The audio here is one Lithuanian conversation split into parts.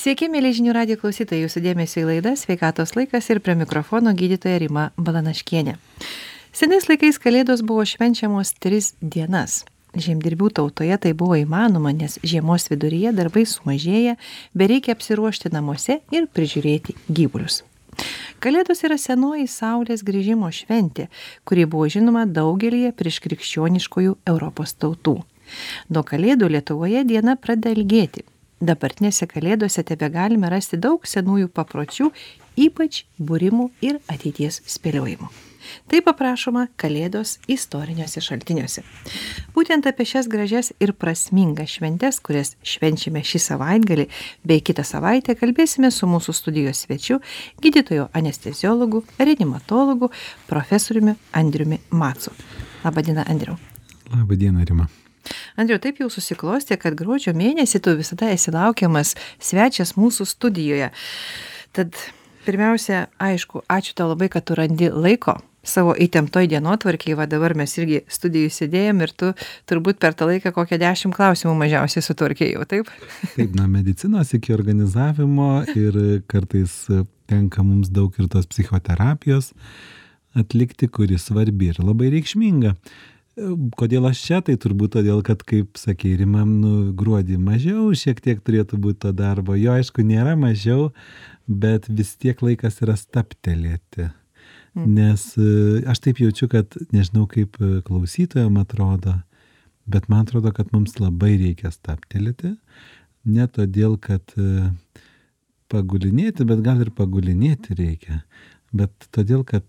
Sveiki, mėly žinių radio klausytojai, jūsų dėmesio į laidą Sveikatos laikas ir prie mikrofono gydytoja Rima Balanaškienė. Senais laikais kalėdos buvo švenčiamos tris dienas. Žemdirbių tautoje tai buvo įmanoma, nes žiemos viduryje darbai sumažėja, bereikia apsiruošti namuose ir prižiūrėti gyvulius. Kalėdos yra senoji Saulės grįžimo šventė, kuri buvo žinoma daugelį prieš krikščioniškojų Europos tautų. Nuo Kalėdų Lietuvoje diena pradeda ilgėti dabartinėse kalėdose tebegalime rasti daug senųjų papročių, ypač būrimų ir ateities spėliojimų. Taip aprašoma Kalėdos istoriniuose šaltiniuose. Būtent apie šias gražias ir prasmingas šventes, kurias švenčiame šį savaitgalį bei kitą savaitę, kalbėsime su mūsų studijos svečiu, gydytoju anesteziologu, reanimatologu, profesoriumi Andriumi Matsu. Labadiena, Andriu. Labadiena, Rima. Andriu, taip jau susiklostė, kad gruodžio mėnesį tu visada esi laukiamas svečias mūsų studijoje. Tad pirmiausia, aišku, ačiū tau labai, kad tu randi laiko savo įtemptoj dienotvarkiai, va dabar mes irgi studijų sėdėjom ir tu turbūt per tą laiką kokią dešimt klausimų mažiausiai sutvarkėjau, taip? Taip, na, medicinos iki organizavimo ir kartais tenka mums daug ir tos psichoterapijos atlikti, kuri svarbi ir labai reikšminga kodėl aš čia tai turbūt todėl kad kaip sakei rima nu gruodį mažiau šiek tiek turėtų būt to darbo. Jo aišku nėra mažiau bet vis tiek laikas yra stabtelėti. Mm. nes e, aš taip jaučiu kad nežinau kaip e, klausytojam atrodo bet man atrodo kad mums labai reikia stabtelėti. Ne todėl kad e, pagulinėti bet gal ir pagulinėti reikia. Bet todėl kad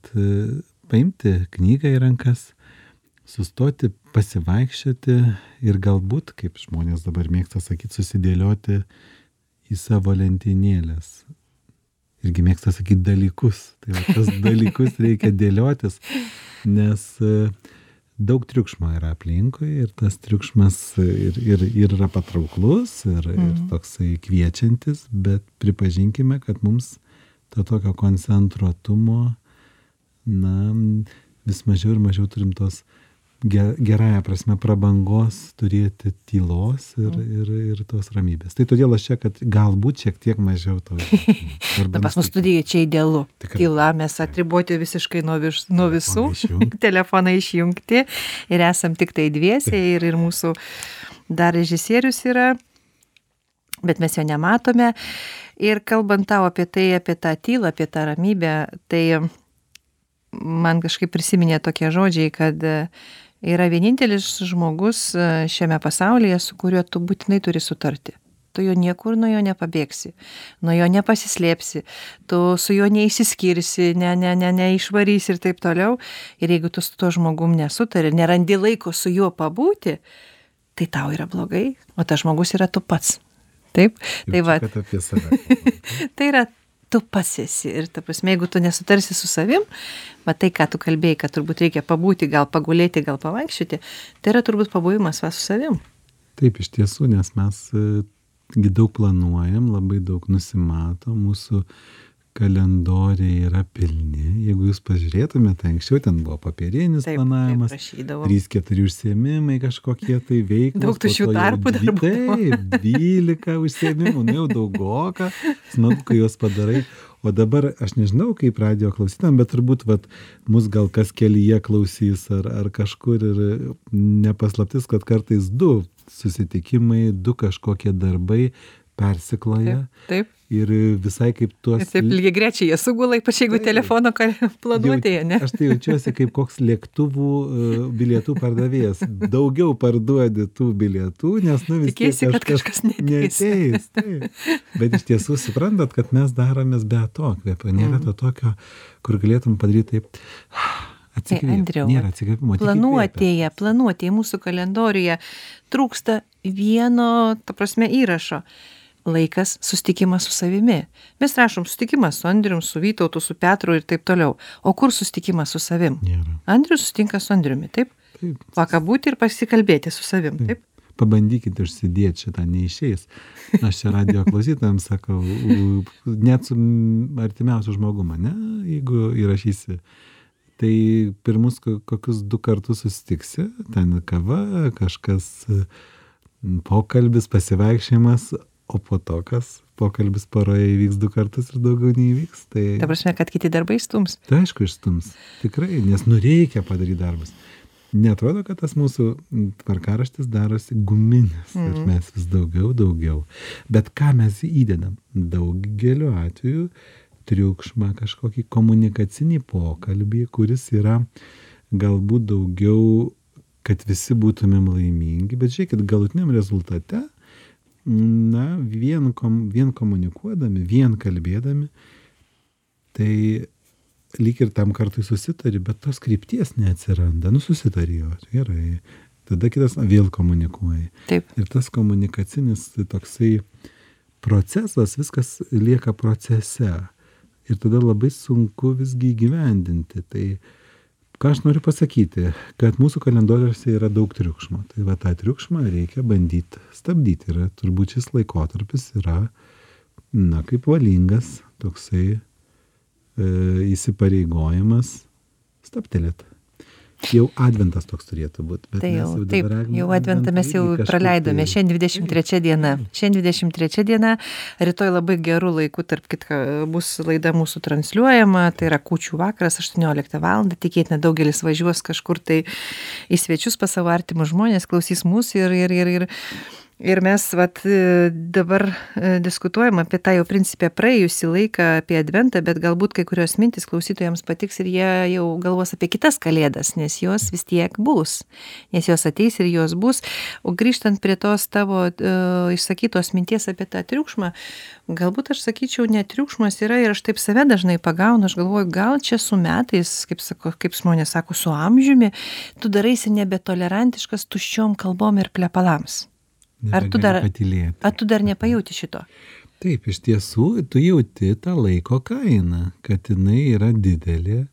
paimti knygą į rankas sustoti pasivaikščioti ir galbūt kaip žmonės dabar mėgsta sakyt susidėlioti į savo lentynėles irgi mėgsta sakyt dalykus tai va tas dalykus reikia dėliotis nes e, daug triukšmo yra aplinkui ir tas triukšmas ir, ir, ir yra patrauklus ir, mm. ir mhm. toksai kviečiantis, bet pripažinkime, kad mums to tokio koncentruotumo, na, vis mažiau ir mažiau turim tos ge gerąja prasme prabangos turėti tylos ir, mm. ir, ir tos ramybės. Tai todėl aš čia, kad galbūt šiek tiek mažiau to. Na, pas mus studija čia idealu. Tikrai. Tyla, mes atriboti visiškai nuo, vis, nuo visų, telefonai išjungti ir esam tik tai dviese ir, ir mūsų dar režisierius yra, bet mes jo nematome. Ir kalbant tau apie tai, apie tą tylą, apie tą ramybę, tai man kažkaip prisiminė tokie žodžiai, kad yra vienintelis žmogus e, šiame pasaulyje, su kuriuo tu būtinai turi sutarti. Tu jo niekur nuo jo nepabėgsi, nuo jo nepasislėpsi, tu su juo neįsiskirsi, ne, ne, ne, neišvarysi ir taip toliau. Ir jeigu tu su tuo žmogum nesutari, nerandi laiko su juo pabūti, tai tau yra blogai, o tas žmogus yra tu pats. Taip? Tai va. tai yra tu pats esi. Ir ta prasme jeigu tu nesutarsi su savim va tai ką tu kalbėjai kad turbūt reikia pabūti gal pagulėti gal pavaikščioti tai yra turbūt pabuvimas va su savim. Taip iš tiesų nes mes e, daug planuojam labai daug nusimatom mūsų kalendoriai yra pilni. Jeigu jūs pažiūrėtumėt tai anksčiau ten buvo popierinis taip, planavimas taip, trys keturi užsiėmimai kažkokie tai veiklos daug tuščių tarpų dar taip dvylika užsiėmimų nu jau daugoka. Smagu kai juos padarai. O dabar aš nežinau kaip radijo klausytojam bet turbūt vat mus gal kas kelyje klausys ar ar kažkur ir ne paslaptis kad kartais du susitikimai du kažkokie darbai persikloja. Taip ir visai kaip tuos. Taip lygiai jie sugula, ypač jeigu tai, telefono planuotėje, ne? Aš tai jaučiuosi kaip koks lėktuvų uh, bilietų pardavėjas. Daugiau parduodi tų bilietų, nes nu vis tiek kažkas, kažkas neteis. neteis. Bet iš tiesų suprantat, kad mes daromės be atokvėpio. Nėra mm. to tokio, kur galėtum padaryti taip. Tai Andriau, planuotėje, planuotėje mūsų kalendoriuje trūksta vieno, ta prasme, įrašo laikas susitikimas su savimi. Mes rašom susitikimas su andrium su vytautu su petru ir taip toliau. O kur susitikimas su savim? Andrius susitinka su andriumi taip? Taip. Pakabūti ir pasikalbėti su savim taip, taip? pabandykit užsidėt šitą neišeis. Aš čia radijo klausytojams sakau net su artimiausiu žmogum ane jeigu įrašysi. Tai pirmus kokius du kartus susitiksi ten kava kažkas pokalbis pasivaikščiojimas o po to kas pokalbis poroje įvyks du kartus ir daugiau neįvyks tai Ta prasme, kad kiti darbai stums. tai aišku išstums. Tikrai nes nu reikia padaryt darbus. Neatrodo kad tas mūsų tvarkaraštis darosi guminis ir Mhm. mes vis daugiau daugiau. Bet ką mes įdedam? Daugeliu atveju triukšmą kažkokį komunikacinį pokalbį kuris yra galbūt daugiau kad visi būtumėm laimingi. Bet žiūrėkit galutiniam rezultate na vien kom vien komunikuodami vien kalbėdami tai lyg ir tam kartui susitari bet tos krypties neatsiranda. Nu susitari jo gerai. Tada kitas na, vėl komunikuoji. Taip. ir tas komunikacinis toksai procesas viskas lieka procese. Ir tada labai sunku visgi įgyvendinti. Tai ką aš noriu pasakyti kad mūsų kalendoriuose yra daug triukšmo. Tai va tą triukšmą reikia bandyt stabdyt ir turbūt šis laikotarpis yra na kaip valingas toksai e, įsipareigojimas stabtelėt jau adventas toks turėtų būt bet Tai mes jau, jau taip, dabar jau adventą mes jau praleidome. tai- Šiandien 23 diena. Šiandien 23 diena. Rytoj labai gerų laikų, tarp kitko, bus laida mūsų transliuojama. Tai yra kučių vakaras 18 val. Tikėtina, daugelis važiuos kažkur tai į svečius pas savo artimus žmonės, klausys mūsų ir, ir, ir, ir Ir mes vat, e, dabar e, diskutuojam apie tą jau principę praėjusį laiką, apie adventą, bet galbūt kai kurios mintis klausytojams patiks ir jie jau galvos apie kitas kalėdas, nes jos vis tiek bus, nes jos ateis ir jos bus. O grįžtant prie tos tavo uh, išsakytos minties apie tą triukšmą, galbūt aš sakyčiau, net triukšmas yra ir aš taip save dažnai pagaunu, aš galvoju, gal čia su metais, kaip, sako, kaip žmonės sako, su amžiumi, tu daraisi nebetolerantiškas tuščiom kalbom ir plepalams. Ar tu dar, patylėti. ar tu dar nepajauti šito? Taip, iš tiesų, tu jauti tą laiko kainą, kad jinai yra didelė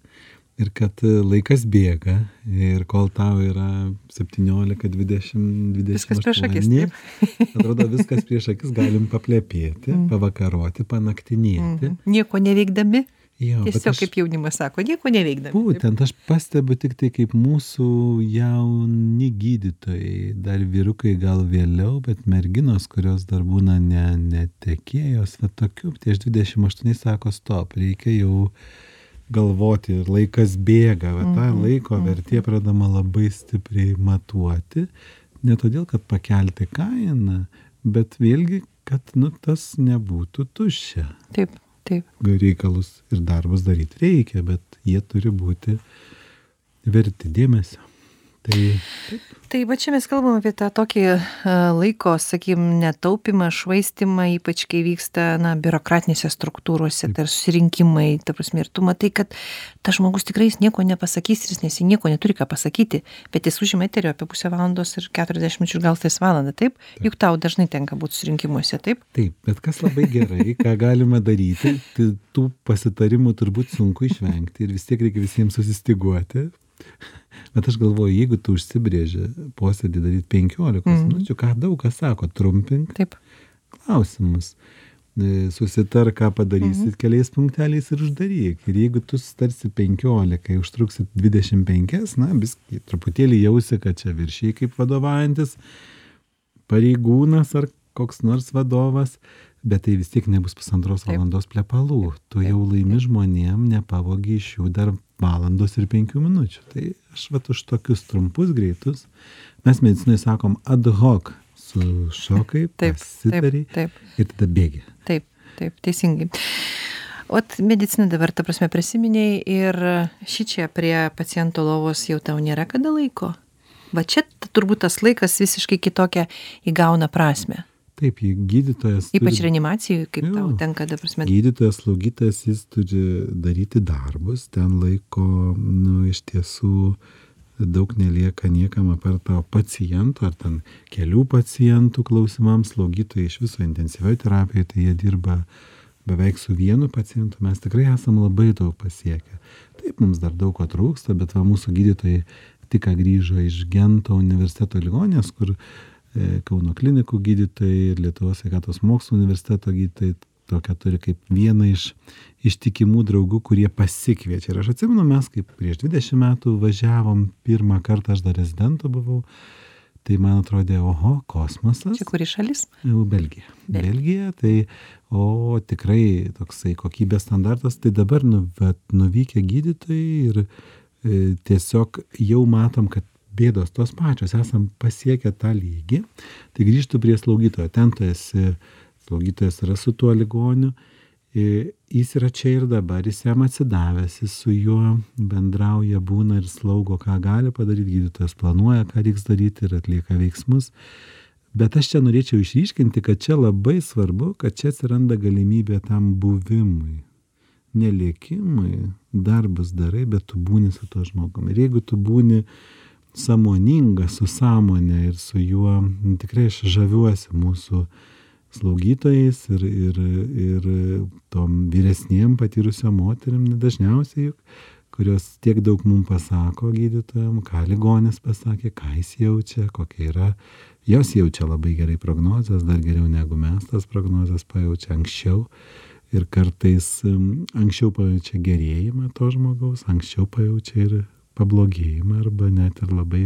ir kad e, laikas bėga ir kol tau yra 17, 20, 20. Viskas prieš akis, Atrodo, viskas prieš akis galim paplepėti, Mm. pavakaroti, panaktinėti. Mhm. Nieko neveikdami, tiesiog kaip jaunimas sako, nieko neveikdami. Būtent aš pastebiu tik tai kaip mūsų jauni gydytojai, dar vyrukai gal vėliau, bet merginos, kurios dar būna ne, netekėjos, va tokių, tai aš 28 sako, stop, reikia jau galvoti ir laikas bėga, va tą Mhm, laiko vertė pradama labai stipriai matuoti, ne todėl, kad pakelti kainą, bet vėlgi, kad nu, tas nebūtų tuščia. Taip, taip. reikalus ir darbus daryti reikia, bet jie turi būti verti dėmesio. Tai Tai va čia mes kalbam apie tą tokį e, laiko, sakykim, netaupimą, švaistimą, ypač kai vyksta, na, biurokratinėse struktūrose, tai susirinkimai, ta prasme, ir tu matai, kad tas žmogus tikrai jis nieko nepasakys, ir jis nes nieko neturi ką pasakyti, bet jis užima eterio apie pusę valandos ir 40 minučių, gal tais valandą, taip? Juk tau dažnai tenka būti susirinkimuose, taip? taip, bet kas labai gerai, ką galima daryti, tai tų pasitarimų turbūt sunku išvengti ir vis tiek reikia visiems susistiguoti. Bet aš galvoju, jeigu tu užsibrėži posėdį daryti 15 Mhm. minučių, ką daug kas sako, trumpink Taip. klausimus. E, Susitar, ką padarysit keliais punkteliais ir uždaryk. Ir jeigu tu susitarsi 15, užtruksit 25, na, biskį, truputėlį jausi, kad čia viršiai kaip vadovaujantis pareigūnas ar koks nors vadovas, bet tai vis tiek nebus pusantros Taip. valandos plepalų. Tu jau laimi žmonėm, nepavogi iš jų dar valandos ir penkių minučių. Tai aš vat už tokius trumpus, greitus, mes medicinai sakom ad hoc sušokai, Taip, taip, pasitari taip. ir tada bėgi. Taip, taip, teisingai. O medicina dabar, ta prasme, prisiminiai ir šį čia prie paciento lovos jau tau nėra kada laiko. Va čia turbūt tas laikas visiškai kitokią įgauna prasme. Taip, jei gydytojas. Ypač reanimacijų, kaip tau tenka, ta prasme. Gydytojas, slaugytojas, jis turi daryti darbus, ten laiko, nu, iš tiesų daug nelieka niekam apart to paciento, ar ten kelių pacientų klausimams, slaugytojai iš viso intensyvioje terapijoje, tai jie dirba beveik su vienu pacientu, mes tikrai esam labai daug pasiekę. Taip, mums dar daug ko trūksta, bet va mūsų gydytojai tik ką grįžo iš Gento universiteto ligonės, kur Kauno klinikų gydytojai ir Lietuvos sveikatos mokslo universiteto gydytojai tokią turi kaip vieną iš ištikimų draugų, kurie pasikviečia. Ir aš atsimenu, mes kaip prieš 20 metų važiavom, pirmą kartą aš dar rezidento buvau, tai man atrodė, oho, kosmosas. Čia kuri šalis? Jau Belgija. Belgija. Belgija, tai, o tikrai toksai kokybės standartas, tai dabar nu, vat, nuvykę gydytojai ir e, tiesiog jau matom, kad bėdos tos pačios, esam pasiekę tą lygį, tai grįžtų prie slaugytojo, ten tu esi, slaugytojas yra su tuo ligoniu, jis yra čia ir dabar, jis jam atsidavęs, jis su juo bendrauja, būna ir slaugo, ką gali padaryti, gydytojas planuoja, ką reiks daryti ir atlieka veiksmus. Bet aš čia norėčiau išryškinti, kad čia labai svarbu, kad čia atsiranda galimybė tam buvimui. Nelėkimui, darbas darai, bet tu būni su to žmogumi. Ir jeigu tu būni sąmoningas su sąmonė ir su juo, nu, tikrai aš žaviuosi mūsų slaugytojais ir, ir, ir tom vyresniem patyrusiam moteriam, dažniausiai juk, kurios tiek daug mums pasako gydytojam, ką ligonis pasakė, ką jis jaučia, kokia yra. Jos jaučia labai gerai prognozes, dar geriau negu mes tas prognozes pajaučia anksčiau. Ir kartais anksčiau pajaučia gerėjimą to žmogaus, anksčiau pajaučia ir pablogėjimą arba net ir labai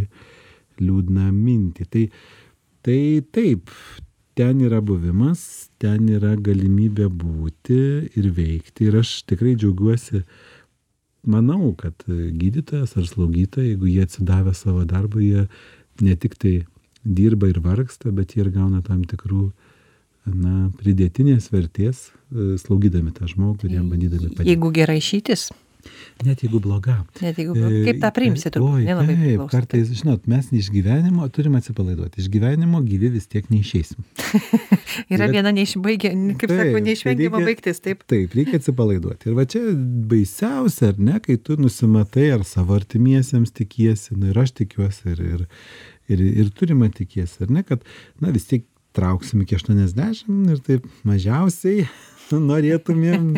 liūdną mintį. Tai, tai taip, ten yra buvimas, ten yra galimybė būti ir veikti. Ir aš tikrai džiaugiuosi, manau, kad gydytojas ar slaugytoja, jeigu jie atsidavę savo darbą, jie ne tik tai dirba ir vargsta, bet jie ir gauna tam tikrų na, pridėtinės vertės, e, slaugydami tą žmogų ir jam bandydami padėti. Jeigu gerai išytis, Net jeigu bloga. net jeigu... Kaip tą priimsi, turbūt nelabai priklauso. kartais, žinot, mes iš gyvenimo turim atsipalaiduoti. Iš gyvenimo gyvi vis tiek neišeisim. Yra yra- viena neišbaigė, kaip Taip, sako, tai neišvengiama reikia- baigtis, taip. Taip, reikia atsipalaiduoti. Ir va čia baisiausia, ar ne, kai tu nusimatai ar savo artimiesiems tikiesi, nu ir aš tikiuosi, ir, ir, ir, ir turime tikiesi, ar ne, kad, na vis tiek trauksim iki 80 ir taip mažiausiai norėtumėm,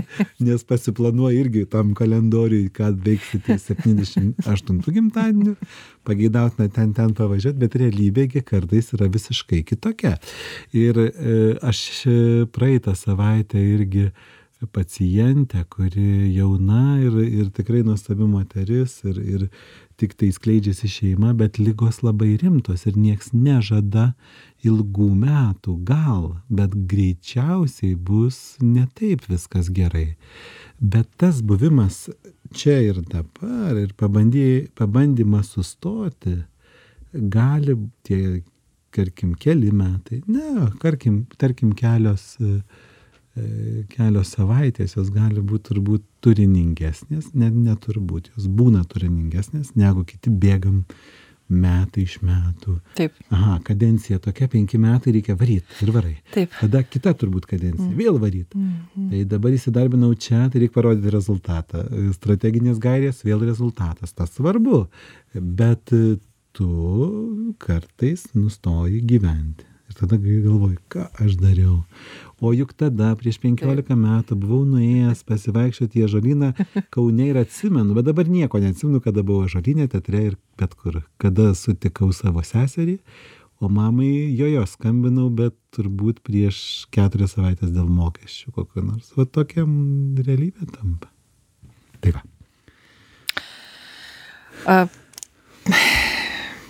nes pasiplanuoju irgi tam kalendoriui, kad veiksite 78 gimtadienį, pageidautina ten ten pavažiuoti, bet realybėgi kartais yra visiškai kitokia. Ir e, aš e, praeitą savaitę irgi pacientę, kuri jauna ir, ir tikrai nuostabi moteris ir, ir tik tai skleidžiasi šeima, bet lygos labai rimtos ir nieks nežada ilgų metų, gal, bet greičiausiai bus ne taip viskas gerai. Bet tas buvimas čia ir dabar ir pabandy, pabandymas sustoti gali tie, tarkim, keli metai, ne, tarkim, tarkim kelios, e, e, kelios savaitės, jos gali būti turbūt turiningesnės, net neturbūt, jos būna turiningesnės, negu kiti bėgam metai iš metų. Taip, Aha, kadencija tokia, penki metai reikia varyti ir varai. taip. Tada kita turbūt kadencija, mm. vėl varyti. Mhm. Tai dabar įsidarbinau čia, tai reikia parodyti rezultatą. Strateginės gairės, vėl rezultatas. Tas svarbu. Bet tu kartais nustoji gyventi. Ir tada galvoji, ką aš dariau. O juk tada, prieš 15 metų, buvau nuėjęs pasivaikščioti į žolyną Kaune ir atsimenu, bet dabar nieko neatsimenu, kada buvau žolynė, teatre ir bet kur. Kada sutikau savo seserį, o mamai jojo skambinau, bet turbūt prieš keturias savaitės dėl mokesčių kokio nors. O tokia realybė tampa. Tai va. A,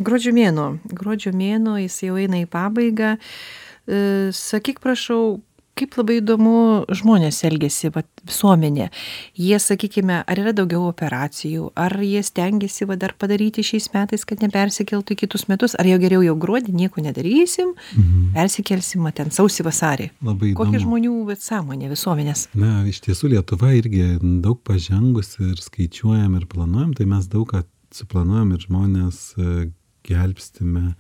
gruodžio mėnuo. Gruodžio mėnuo, jis jau eina į pabaigą. E, sakyk, prašau, kaip labai įdomu žmonės elgesi, vat, visuomenė. Jie, sakykime, ar yra daugiau operacijų, ar jie stengiasi va, dar padaryti šiais metais, kad nepersikeltų į kitus metus, ar jau geriau jau gruodį nieko nedarysim, Mhm. persikelsim va, ten sausį vasarį. Kokia žmonių vat, sąmonė visuomenės? Na, iš tiesų Lietuva irgi daug pažengusi ir skaičiuojam ir planuojam, tai mes daug ką suplanuojam ir žmonės e, gelbstime.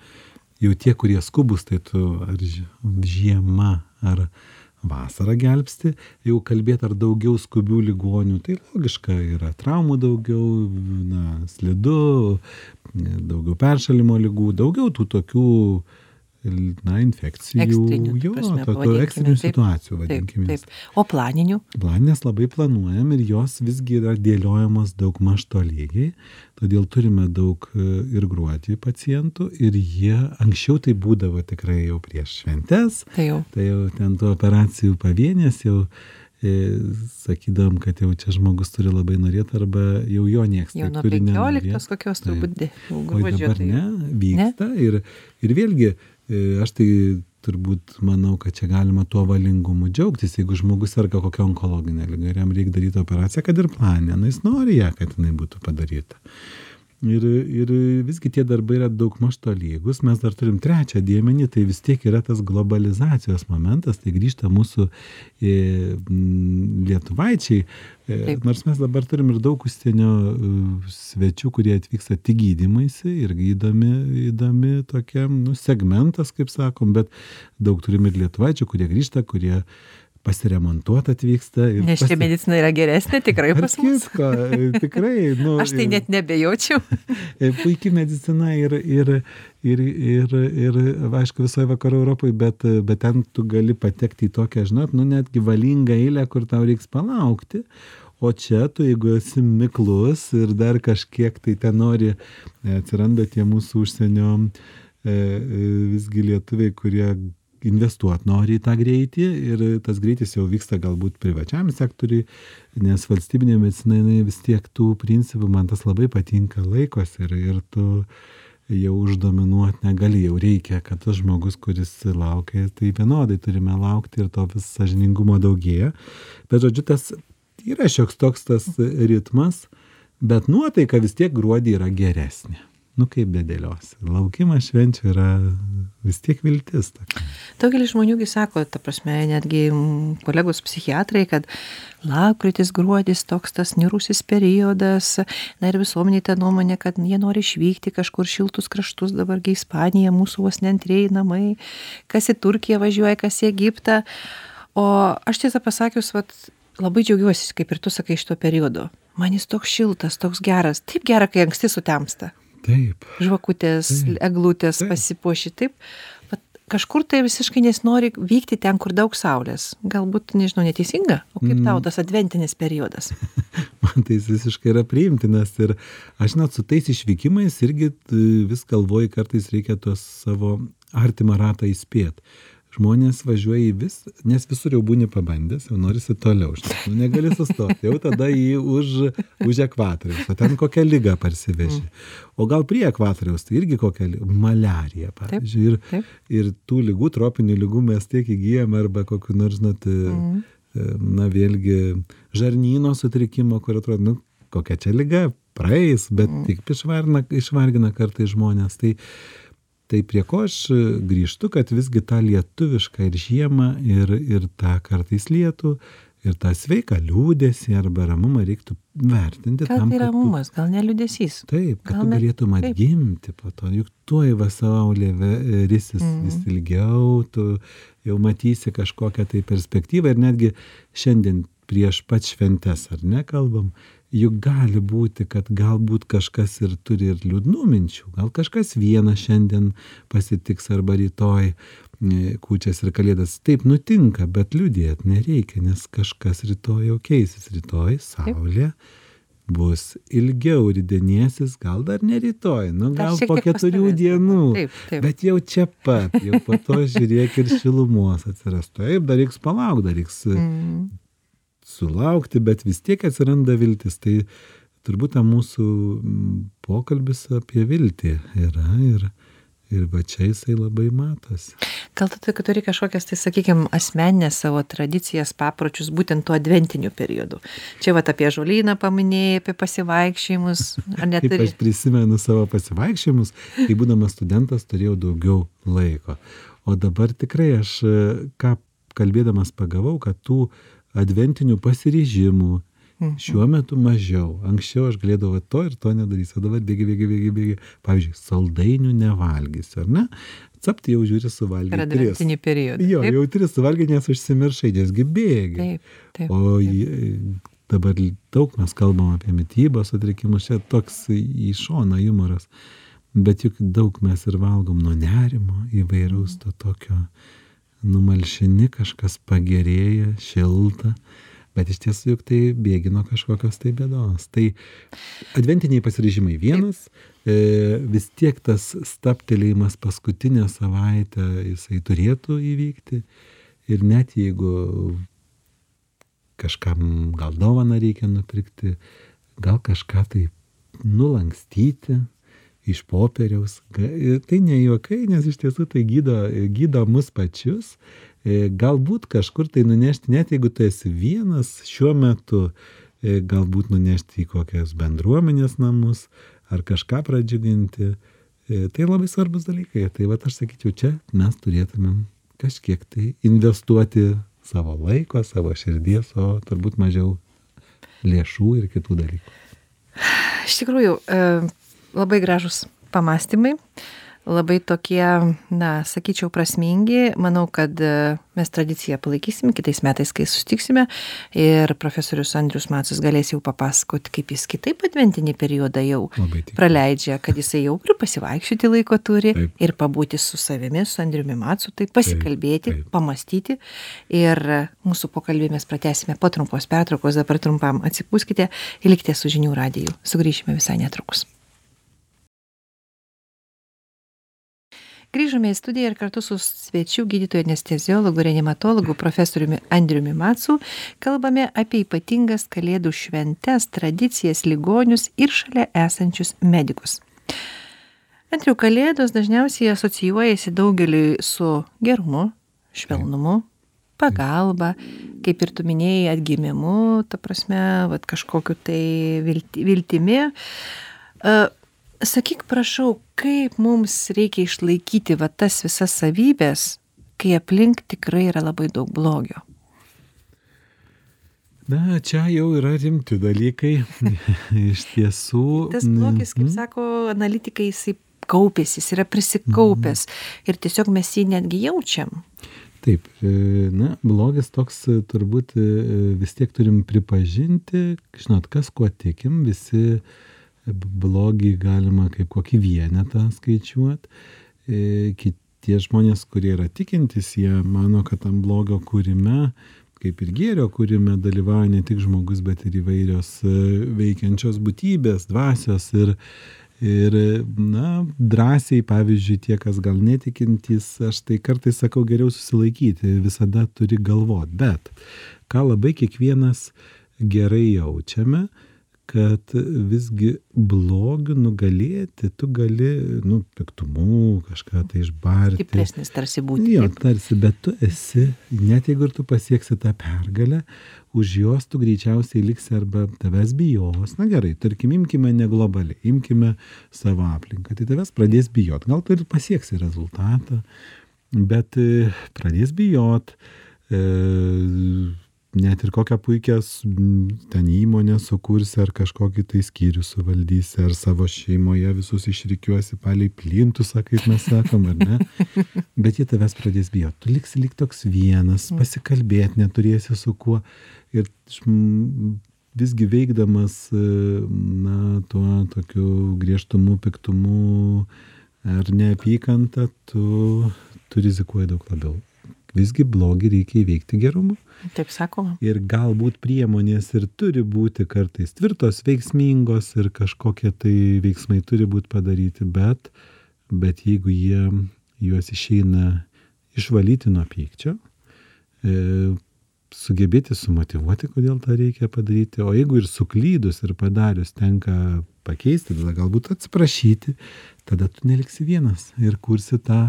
Jau tie, kurie skubus, tai tu ar žiema, ar vasarą gelbsti, jau kalbėti ar daugiau skubių ligonių, tai logiška yra traumų daugiau, na, slidu, daugiau peršalimo lygų, daugiau tų tokių, na, infekcijų, Ekstrinių, ta jo, prasme, tokių pavadinkime, ekstrinių taip. situacijų, Taip, vadinkime. jas. taip. O planinių? Planinės labai planuojam ir jos visgi yra dėliojamos daug maž tolygiai, todėl turime daug e, ir gruodį pacientų ir jie anksčiau tai būdavo tikrai jau prieš šventes, Tai jau. tai jau ten tų operacijų pavienės jau sakydavom, kad jau čia žmogus turi labai norėti arba jau jo niekas. Jau nuo 15 kokios turbūt gruodžio. Dabar tai... ne, vyksta ne? Ir, ir vėlgi aš tai turbūt manau, kad čia galima tuo valingumu džiaugtis, jeigu žmogus serga kokią onkologinę ligą ir jam reikia daryti operaciją, kad ir planė, nu jis nori ją, kad jinai būtų padaryta ir ir visgi tie darbai yra daugmaž tolygūs mes dar turim trečią dėmenį tai vis tiek yra tas globalizacijos momentas tai grįžta mūsų e, lietuvaičiai. E, nors mes dabar turim ir daug užsienio e, svečių kurie atvyksta tik gydymuisi ir įdomi įdomi tokia nu segmentas kaip sakom bet daug turim ir lietuvaičių kurie grįžta kurie pasiremontuot atvyksta. Nes čia pasi... medicina yra geresnė, tikrai pas mus. Kitko, tikrai. Nu, Aš tai net nebejočiau. Puikiai medicina ir, ir, ir, ir, ir aišku, visoje vakarų Europoje, bet, bet ten tu gali patekti į tokią, žinot, nu netgi valingą eilę, kur tau reiks palaukti. O čia tu, jeigu esi miklus ir dar kažkiek tai ten nori, atsiranda tie mūsų užsienio e, e visgi lietuviai, kurie investuot nori į tą greitį ir tas greitis jau vyksta galbūt privačiam sektoriui, nes valstybinė medicina jinai vis tiek tų principų, man tas labai patinka, laikosi ir, ir tu jau uždominuot negali, jau reikia, kad tas žmogus, kuris laukia, tai vienodai turime laukti ir to vis sažiningumo daugėja. Bet žodžiu, tas yra šioks toks tas ritmas, bet nuotaika vis tiek gruodį yra geresnė nu kaip bedėliosi. Laukimas švenčių yra vis tiek viltis. Tokia. Daugelis žmoniųgi sako, ta prasme, netgi kolegos psichiatrai, kad lapkritis, gruodis toks tas nirusis periodas, na ir visuomeniai ta nuomonė, kad jie nori išvykti kažkur šiltus kraštus, dabargi Ispanija, mūsų vos nentrėjai namai, kas į Turkiją važiuoja, kas į Egiptą. O aš tiesą pasakius, vat, labai džiaugiuosi, kaip ir tu sakai, iš to periodo. Man jis toks šiltas, toks geras, taip gera, kai anksti sutemsta taip. Žvakutės eglutės pasipuoši taip. Vat kažkur tai visiškai nesinori vykti ten kur daug saulės. Galbūt nežinau neteisinga? O kaip tau mm. tas adventinis periodas? Man tai jis visiškai yra priimtinas ir aš žinot su tais išvykimais irgi vis galvoju kartais reikia tuos savo artimą ratą įspėt žmonės važiuoja į vis nes visur jau būni pabandęs jau norisi toliau žinai. Nu negali sustot. Jau tada į už už ekvatoriaus o ten kokią ligą parsiveži o gal prie ekvatoriaus tai irgi kokia maliarija pavyzdžiui ir ir tų ligų tropinių ligų mes tiek įgyjam arba kokių nors žinot mhm. na vėlgi žarnyno sutrikimo kur atrodo nu kokia čia liga praeis bet mhm. tik išvargina išvargina kartais žmones tai tai prie ko aš e, grįžtu kad visgi tą lietuvišką ir žiemą ir ir tą kartais lietų ir tą sveiką liūdesį arba ramumą reiktų vertinti gal tai ramumas gal ne liūdesys. Taip kad tu galėtum atgimti po to. Juk tuoj va saulė risis mhm. vis ilgiau tu jau matysi kažkokią tai perspektyvą ir netgi šiandien prieš pat šventes ar ne kalbam juk gali būti kad galbūt kažkas ir turi ir liūdnų minčių. Gal kažkas vienas šiandien pasitiks arba rytoj e, kūčias ir kalėdas. Taip nutinka bet liūdėt nereikia nes kažkas rytoj jau keisis. Rytoj saulė bus ilgiau ridenėsis gal dar ne rytoj nu gal po keturių dienų. taip, taip. bet jau čia pat jau po to žiūrėk ir šilumos atsiras. Taip dar reiks palaukt dar reiks mm sulaukti, bet vis tiek atsiranda viltis. Tai turbūt ta mūsų pokalbis apie viltį yra ir, ir va čia jisai labai matosi. Gal tu, kad turi kažkokias, tai sakykime, asmeninės savo tradicijas, papročius, būtent tuo adventiniu periodu. Čia va apie žolyną paminėjai, apie pasivaikščiojimus. Taip, aš prisimenu savo pasivaikščiojimus, kai būdamas studentas turėjau daugiau laiko. O dabar tikrai aš, ką kalbėdamas pagavau, kad tų adventinių pasiryžimų. Mhm. Šiuo metu mažiau. Anksčiau aš galėdavau to ir to nedarysiu, o dabar bėgi, bėgi, bėgi, bėgi. Pavyzdžiui, saldainių nevalgysiu, ar ne? Capti jau žiūri suvalgyti. Per adventinį periodą. Jo, taip? jau tris suvalgyti, nes užsimiršai, nesgi bėgi. Taip, taip. O taip. dabar daug mes kalbam apie mytybos sutrikimus, čia toks į šoną humoras. Bet juk daug mes ir valgom nuo nerimo įvairiaus to tokio numalšini, kažkas pagerėja, šilta, bet iš tiesų juk tai bėgi nuo kažkokios tai bėdos. Tai adventiniai pasiryžimai vienas, e, vis tiek tas staptelėjimas paskutinę savaitę jisai turėtų įvykti ir net jeigu kažkam gal dovaną reikia nupirkti, gal kažką tai nulankstyti iš popieriaus. Tai ne juokai, nes iš tiesų tai gydo, gydo mus pačius. E, galbūt kažkur tai nunešti, net jeigu tu esi vienas šiuo metu, e, galbūt nunešti į kokias bendruomenės namus ar kažką pradžiuginti. E, tai labai svarbus dalykai. Tai va aš sakyčiau, čia mes turėtumėm kažkiek tai investuoti savo laiko, savo širdies, o turbūt mažiau lėšų ir kitų dalykų. Iš tikrųjų, labai gražus pamastymai labai tokie na sakyčiau prasmingi. Manau kad e, mes tradiciją palaikysim kitais metais kai susitiksime. Ir profesorius andrius macas galės jau papasakot kaip jis kitaip adventinį periodą jau praleidžia kad jisai jau ir pasivaikščioti laiko turi ir pabūti su savimi su andriumi macu taip pasikalbėti pamąstyti ir mūsų pokalbį mes pratęsime po trumpos pertraukos. Dabar trumpam atsipūskite ir likite su žinių radiju. Sugrįšime visai netrukus grįžome į studiją ir kartu su svečiu gydytoju anesteziologu reanimatologu profesoriumi andriumi macu kalbame apie ypatingas kalėdų šventes tradicijas ligonius ir šalia esančius medikus. Andriau kalėdos dažniausiai asocijuojasi daugeliui su gerumu švelnumu pagalba kaip ir tu minėjai atgimimu ta prasme vat kažkokiu tai vilti viltimi sakyk prašau kaip mums reikia išlaikyti va tas visas savybes kai aplink tikrai yra labai daug blogio Na, čia jau yra rimti dalykai. Iš tiesų. Tas blogis, kaip mhm. sako analitikai, jisai kaupėsi, jis yra prisikaupęs mm. ir tiesiog mes jį netgi jaučiam. Taip, e, na, blogis toks turbūt e, vis tiek turim pripažinti, žinot, kas kuo tikim, visi uh, blogį galima kaip kokį vienetą skaičiuot. E, Kitie žmonės, kurie yra tikintys, jie mano, kad tam blogio kūrime, kaip ir gėrio kūrime, dalyvauja ne tik žmogus, bet ir įvairios e, veikiančios būtybės, dvasios ir, ir na, drąsiai, pavyzdžiui, tie, kas gal netikintys, aš tai kartais sakau geriau susilaikyti, visada turi galvot. Bet ką labai kiekvienas gerai jaučiame, kad visgi blogiu nugalėti tu gali, nu, piktumu kažką tai išbarti. Stipresnis tarsi būti. Jo, tarsi, bet tu esi, net jeigu ir tu pasieksi tą pergalę, už jos tu greičiausiai liksi arba tavęs bijos. Na gerai, tarkim, imkime ne globaliai, imkime savo aplinką. Tai tavęs pradės bijot. Gal tu ir pasieksi rezultatą, bet e, pradės bijot. E, net ir kokią puikią ten įmonę sukursi ar kažkokį tai skyrių suvaldysi, ar savo šeimoje visus išrikiuosi palei plintusą, kaip mes sakom, ar ne. Bet jie tavęs pradės bijoti. Tu liksi lik toks vienas, mm. pasikalbėti neturėsi su kuo. Ir visgi veikdamas, na, tuo tokiu griežtumu, piktumu ar neapykantą, tu, tu rizikuoji daug labiau visgi blogį reikia įveikti gerumu. Taip sakoma. Ir galbūt priemonės ir turi būti kartais tvirtos, veiksmingos ir kažkokie tai veiksmai turi būti padaryti, bet, bet jeigu jie juos išeina išvalyti nuo pykčio, e, sugebėti sumotivuoti, kodėl tą reikia padaryti, o jeigu ir suklydus ir padarius tenka pakeisti, tada galbūt atsiprašyti, tada tu neliksi vienas ir kursi tą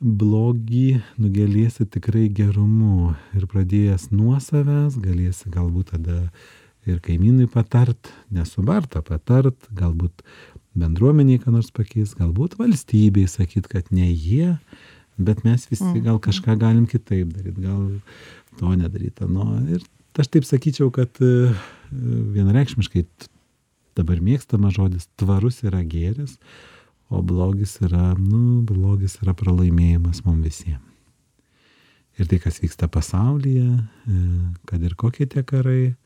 blogį nugalėsi tikrai gerumu ir pradėjęs nuo savęs galėsi galbūt tada ir kaimynui patart, nesubart, patart, galbūt bendruomeniai ką nors pakeis, galbūt valstybei sakyt, kad ne jie, bet mes visi mhm. gal kažką galim kitaip daryti, gal to nedaryti. Nu, ir aš taip sakyčiau, kad e, vienareikšmiškai dabar mėgstamas žodis tvarus yra gėris, o blogis yra, nu, blogis yra pralaimėjimas mums visiems. Ir tai, kas vyksta pasaulyje, e, kad ir kokie tie karai,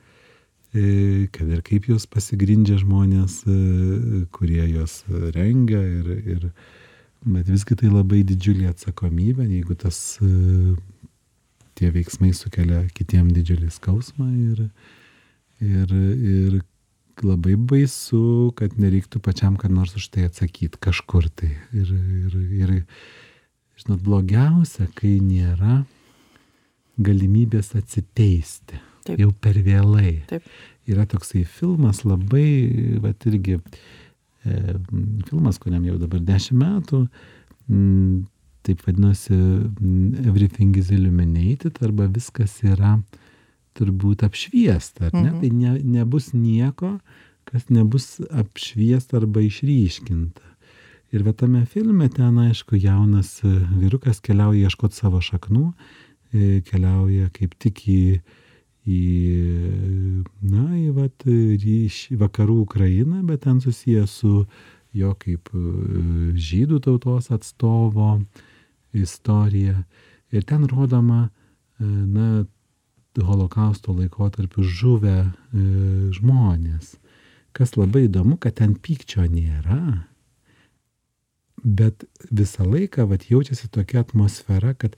e, kad ir kaip juos pasigrindžia žmonės, e, kurie juos rengia, ir, ir, bet visgi tai labai didžiulė atsakomybė, jeigu tas tie veiksmai sukelia kitiem didžiulį skausmą ir, ir, ir labai baisu, kad nereiktų pačiam kad nors už tai atsakyti kažkur tai. Ir, ir, ir žinot, blogiausia, kai nėra galimybės atsiteisti. Taip. jau per vėlai. Taip. Yra toksai filmas labai, va irgi, e, filmas, kuriam jau dabar 10 metų, m, taip vadinosi Everything is Illuminated arba viskas yra turbūt apšviesta, ar ne? Mhm. Tai ne, nebus nieko, kas nebus apšviesta arba išryškinta. Ir va tame filme ten, aišku, jaunas vyrukas keliauja ieškoti savo šaknų, e, keliauja kaip tik į, į na, į vat, ryš, vakarų Ukrainą, bet ten susijęs su jo kaip e, žydų tautos atstovo istorija. Ir ten rodoma, e, na, holokausto laikotarpiu žuvę e, žmonės. Kas labai įdomu, kad ten pykčio nėra, bet visą laiką vat, jaučiasi tokia atmosfera, kad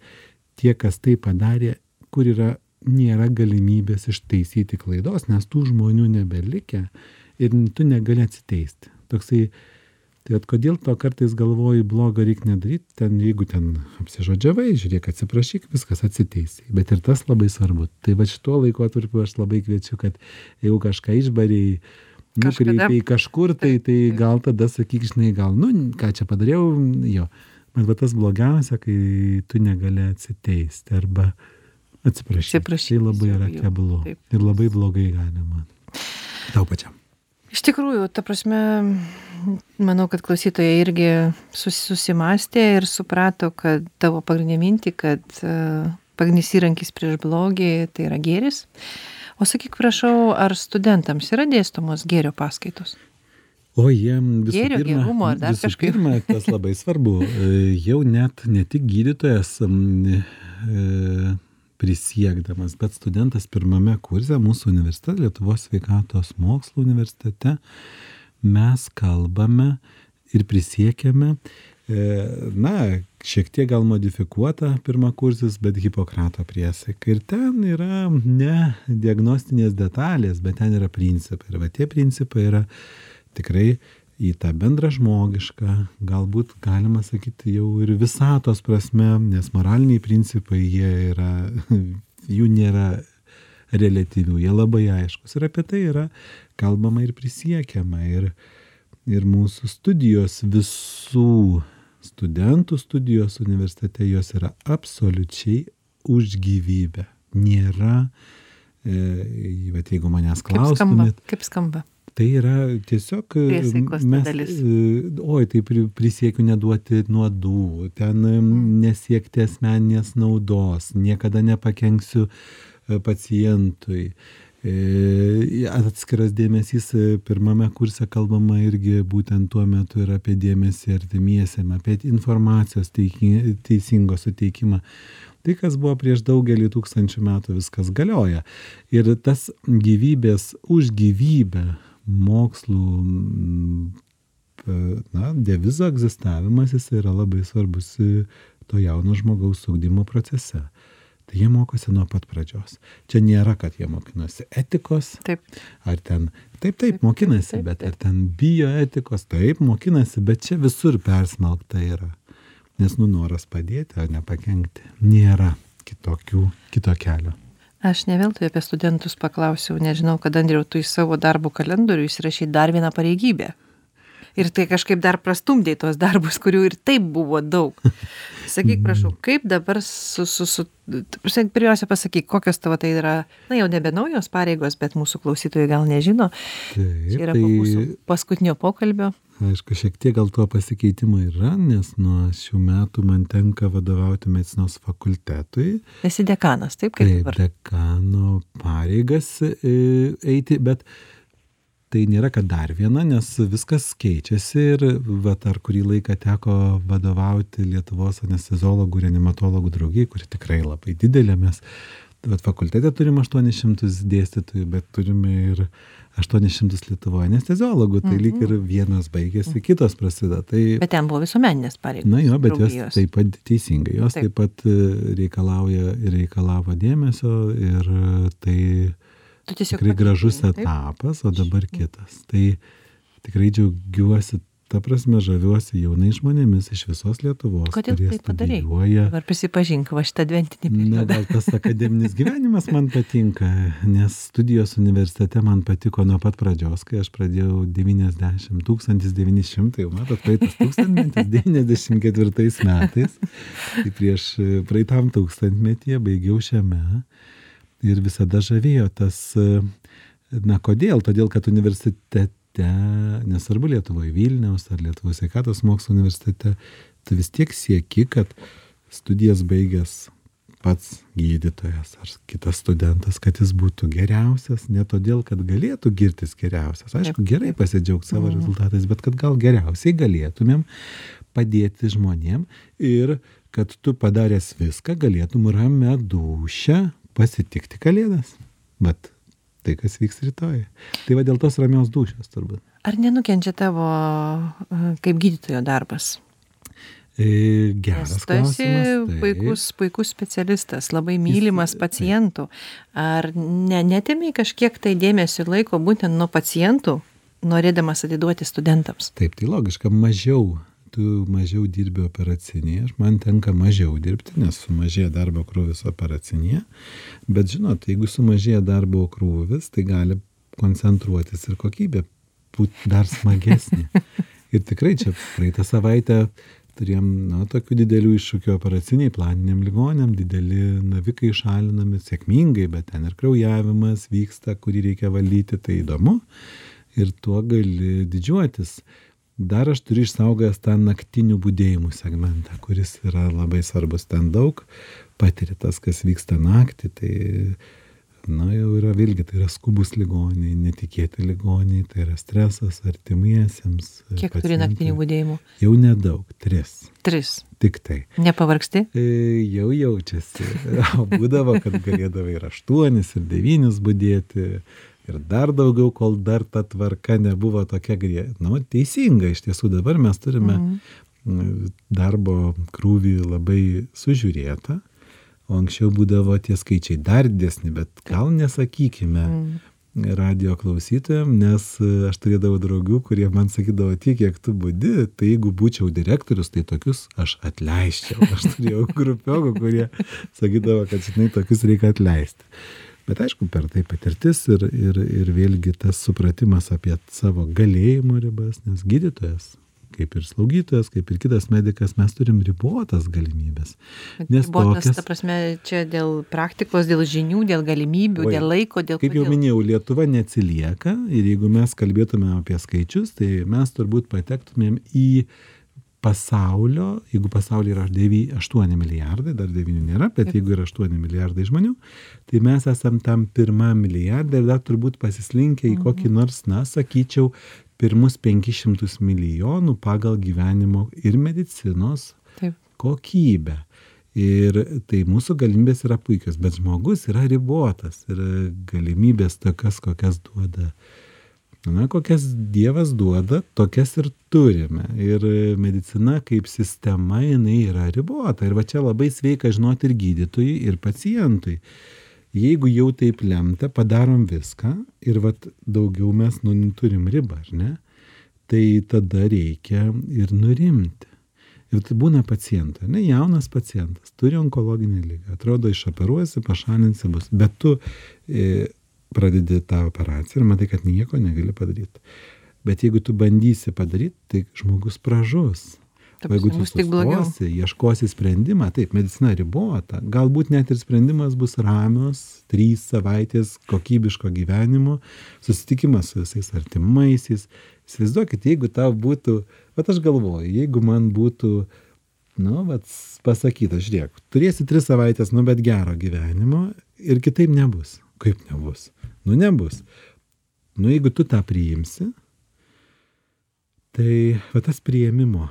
tie, kas tai padarė, kur yra, nėra galimybės ištaisyti klaidos, nes tų žmonių nebelikę ir tu negali atsiteisti. Toksai, tai at kodėl to kartais galvoji blogą reikia nedaryti, ten jeigu ten apsižodžiavai, žiūrėk, atsiprašyk, viskas atsiteisai. Bet ir tas labai svarbu. Tai va šituo laikotarpiu aš labai kviečiu, kad jeigu kažką išbariai, Kažkada. nukreipiai kažkur, tai, tai gal tada sakyk, žinai, gal, nu, ką čia padariau, jo. Bet va tas blogiausia, kai tu negali atsiteisti arba atsiprašyti. Atsiprašyti Tai labai yra keblu. Ir labai blogai galima. Tau pačiam. Iš tikrųjų, ta prasme, manau, kad klausytojai irgi sus, susimastė ir suprato, kad tavo pagrindinė mintį, kad uh, pagrindinis įrankis prieš blogį tai yra gėris. O sakyk, prašau, ar studentams yra dėstomos gėrio paskaitos? O jiem visų Gėrio, pirma, gerumo ar dar kažkaip? pirma, tas labai svarbu, e, jau net ne tik gydytojas e, prisiekdamas, bet studentas pirmame kurse mūsų universitete, Lietuvos sveikatos mokslo universitete, mes kalbame ir prisiekėme, e, na, šiek tiek gal modifikuota pirmą kursis, bet Hipokrato priesaika. Ir ten yra ne diagnostinės detalės, bet ten yra principai. Ir va tie principai yra tikrai į tą bendrą žmogišką, galbūt galima sakyti jau ir visatos prasme, nes moraliniai principai jie yra, jų nėra relativių, jie labai aiškus. Ir apie tai yra kalbama ir prisiekiama. Ir, ir mūsų studijos visų studentų studijos universitete jos yra absoliučiai už gyvybę. Nėra, e, bet jeigu manęs Kaip skamba? klaustumėt, Kaip skamba? Tai yra tiesiog e, dalis. e, oi, tai pri- prisiekiu neduoti nuodų, ten e, nesiekti asmeninės naudos, niekada nepakenksiu pacientui. Atskiras dėmesys pirmame kurse kalbama irgi būtent tuo metu ir apie dėmesį artimiesiam, apie informacijos teiki- teisingo suteikimą. Tai, kas buvo prieš daugelį tūkstančių metų, viskas galioja. Ir tas gyvybės už gyvybę mokslų mm, na, devizo egzistavimas jis yra labai svarbus e, to jauno žmogaus ugdymo procese. Tai jie mokosi nuo pat pradžios. Čia nėra, kad jie mokinosi etikos, Taip. ar ten, taip, taip, Taip, mokinasi, taip, bet taip. ar ten bioetikos, taip, mokinasi, bet čia visur persmelkta yra. Nes nu noras padėti, ar nepakenkti, nėra kitokių, kito kelio. Aš ne veltui apie studentus paklausiau, nežinau, kad Andriau, tu į savo darbų kalendorių įsirašai dar vieną pareigybę. Ir tai kažkaip dar prastumdė tuos darbus, kurių ir taip buvo daug. Sakyk, prašau, kaip dabar su... su, su ta prasme, pirmiausia, pasakyk, kokios tavo tai yra, na jau nebe naujos pareigos, bet mūsų klausytojai gal nežino. Čia yra po mūsų paskutinio pokalbio. Aišku, šiek tiek gal to pasikeitimo yra, nes nuo šių metų man tenka vadovauti medicinos fakultetui. Esi dekanas, taip kaip Taip, dabar. dekano pareigas e, eiti, bet tai nėra, kad dar viena, nes viskas keičiasi ir vat, ar kurį laiką teko vadovauti Lietuvos anesteziologų, reanimatologų draugijai, kuri tikrai labai didelė. Mes vat, fakultete turim 800 dėstytojų, bet turime ir 800 Lietuvoje anesteziologų, tai lyg ir vienas baigėsi, kitos prasideda. Tai, Bet ten buvo visuomeninės pareigos. Na jo, bet jos taip pat teisingai, jos Taip. pat e, reikalauja ir reikalavo dėmesio ir e, tai tikrai gražus etapas, o dabar kitas. Tai tikrai džiaugiuosi ta prasme žaviuosi jaunais žmonėmis iš visos Lietuvos. Kodėl tai padarei? Ar prisipažink, va šitą adventinį periodą? Na, gal tas akademinis gyvenimas man patinka, nes studijos universitete man patiko nuo pat pradžios, kai aš pradėjau 90, 1900, jau matot, praeitas tūkstantmetis, 94 metais, tai prieš praeitam tūkstantmetyje baigiau šiame ir visada žavėjo tas, na kodėl, todėl kad universitete universitete, nesvarbu Lietuvoje Vilniaus ar Lietuvos sveikatos mokslo universitete, tu vis tiek sieki, kad studijas baigęs pats gydytojas ar kitas studentas, kad jis būtų geriausias, ne todėl, kad galėtų girtis geriausias. Aišku, gerai pasidžiaugti savo mm. rezultatais, bet kad gal geriausiai galėtumėm padėti žmonėm ir kad tu padaręs viską galėtum ramę dušę pasitikti kalėdas. Bet tai, kas vyks rytoj. Tai va dėl tos ramios dušios turbūt. Ar nenukenčia tavo kaip gydytojo darbas? E, geras Nes tu esi puikus, puikus specialistas, labai mylimas Jis, pacientų. Ar ne, netėmiai kažkiek tai dėmesio ir laiko būtent nuo pacientų, norėdamas atiduoti studentams? Taip, tai logiška, mažiau tu mažiau dirbi operacinėje, man tenka mažiau dirbti, nes sumažėja darbo krūvis operacinėje, bet žinot, jeigu sumažėja darbo krūvis, tai gali koncentruotis ir kokybė būti dar smagesnė. Ir tikrai čia praeitą savaitę turėjom, na, tokių didelių iššūkių operaciniai planiniam ligonėm, dideli navikai šalinami sėkmingai, bet ten ir kraujavimas vyksta, kurį reikia valdyti, tai įdomu. Ir tuo gali didžiuotis dar aš turiu išsaugojęs tą naktinių budėjimų segmentą, kuris yra labai svarbus. Ten daug patiri tas, kas vyksta naktį, tai, na, jau yra vėlgi, tai yra skubus ligoniai, netikėti ligoniai, tai yra stresas artimiesiems. Kiek turi naktinių budėjimų? Jau nedaug, tris. Tris. Tik tai. Nepavargsti? E, jau jaučiasi. O būdavo, kad galėdavai ir aštuonis, ir devynis būdėti ir dar daugiau, kol dar ta tvarka nebuvo tokia grie. Nu, teisinga, iš tiesų dabar mes turime mm. darbo krūvį labai sužiūrėtą, o anksčiau būdavo tie skaičiai dar didesni, bet gal nesakykime. Mm radio klausytojam, nes aš turėdavau draugų, kurie man sakydavo, tiek kiek tu būdi, tai jeigu būčiau direktorius, tai tokius aš atleisčiau. Aš turėjau grupiokų, kurie sakydavo, kad žinai, tokius reikia atleisti bet aišku per tai patirtis ir ir ir vėlgi tas supratimas apie savo galėjimo ribas nes gydytojas kaip ir slaugytojas, kaip ir kitas medikas, mes turim ribotas galimybės. Nes ribotas, tokias, ta prasme, čia dėl praktikos, dėl žinių, dėl galimybių, o, dėl laiko, dėl... Kaip jau kodėl? minėjau, Lietuva neatsilieka ir jeigu mes kalbėtume apie skaičius, tai mes turbūt patektumėm į pasaulio jeigu pasaulyje yra devy aštuoni milijardai dar devynių nėra bet jeigu yra aštuoni milijardai žmonių tai mes esam tam pirmam milijarde ir dar turbūt pasislinkę į kokį mhm. nors na sakyčiau pirmus penkis šimtus milijonų pagal gyvenimo ir medicinos Taip. kokybę ir tai mūsų galimybės yra puikios bet žmogus yra ribotas ir galimybės tokias kokias duoda na kokias dievas duoda tokias ir turime. Ir medicina kaip sistema jinai yra ribota. Ir va čia labai sveika žinoti ir gydytojui ir pacientui. Jeigu jau taip lemta padarom viską ir vat daugiau mes nu turim ribą ar ne? Tai tada reikia ir nurimti. Ir tai būna pacientai ane jaunas pacientas turi onkologinę ligą. Atrodo išoperuosi pašalinsi bus. Bet tu e, pradedi tą operaciją ir matai, kad nieko negali padaryti. Bet jeigu tu bandysi padaryti, tai žmogus pražus. O jeigu tu sustosi, ieškosi sprendimą, taip, medicina ribota, galbūt net ir sprendimas bus ramios, trys savaitės kokybiško gyvenimo, susitikimas su visais artimaisiais. Įsivaizduokit, jeigu tau būtų, bet aš galvoju, jeigu man būtų, nu, bet pasakyta, žiūrėk, turėsi tris savaitės, nu, bet gero gyvenimo ir kitaip nebus. Kaip nebus? Nu nebus. Nu jeigu tu tą priimsi, tai va tas priėmimo,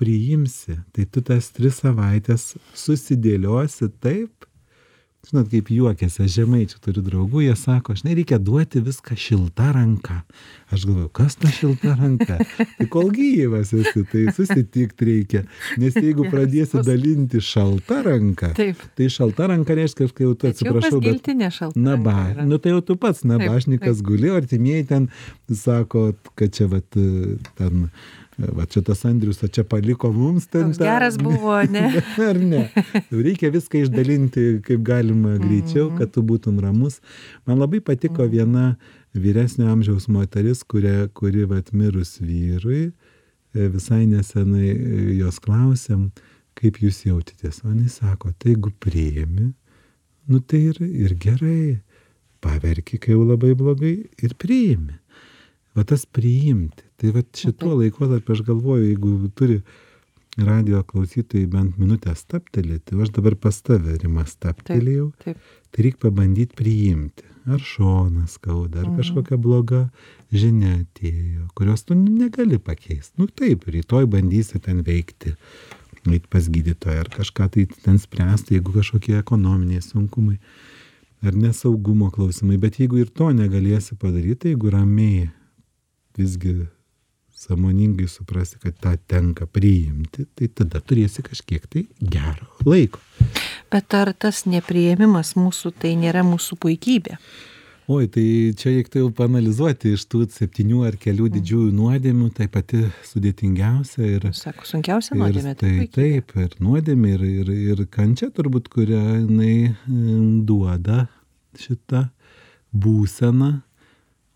priimsi, tai tu tas tris savaitės susidėliosi taip, žinot, kaip juokiasi, aš žemaičių turiu draugų, jie sako, žinai, reikia duoti viską šilta ranka. Aš galvoju, kas ta šilta ranka? Tai kol gyvas esi, tai susitikti reikia. Nes jeigu pradėsi dalinti šalta ranka, tai šalta ranka reiškia, kai jau tu atsiprašau, bet... Na, ba, nu tai jau tu pats, nabašnikas guli, artimieji ten sako, kad čia vat ten va čia tas Andrius, čia paliko mums ten. Toks geras buvo, ne? Ar ne? Reikia viską išdalinti kaip galima greičiau, Mhm. kad tu būtum ramus. Man labai patiko viena vyresnio amžiaus moteris, kuria, kuri vat mirus vyrui, e, visai nesenai e, jos klausėm, kaip jūs jautitės. O jis sako, tai jeigu priimi, nu tai ir, ir gerai, paverki, kai jau labai blogai ir priimi. Va tas priimti. Tai va šituo laikotarpiu aš galvoju, jeigu turi radio klausytojai bent minutę staptelėti, aš dabar pas tave, Rima, staptelėjau, Taip. tai reikia pabandyti priimti. Ar šonas skauda, ar kažkokia bloga žinia atėjo, kurios tu negali pakeisti. Nu taip, rytoj bandysi ten veikti, eit pas gydytoją ar kažką tai ten spręsti, jeigu kažkokie ekonominiai sunkumai ar nesaugumo klausimai. Bet jeigu ir to negalėsi padaryti, tai jeigu ramiai visgi sąmoningai suprasti, kad tą tenka priimti, tai tada turėsi kažkiek tai gero laiko. Bet ar tas nepriėmimas mūsų tai nėra mūsų puikybė? Oi, tai čia reiktų jau panalizuoti iš tų septynių ar kelių didžiųjų nuodėmių, tai pati sudėtingiausia ir, Sako, sunkiausia ir nuodėmė. tai puikybė. taip, ir nuodėmė, ir, ir, ir kančia turbūt, kurią jinai duoda šitą būseną,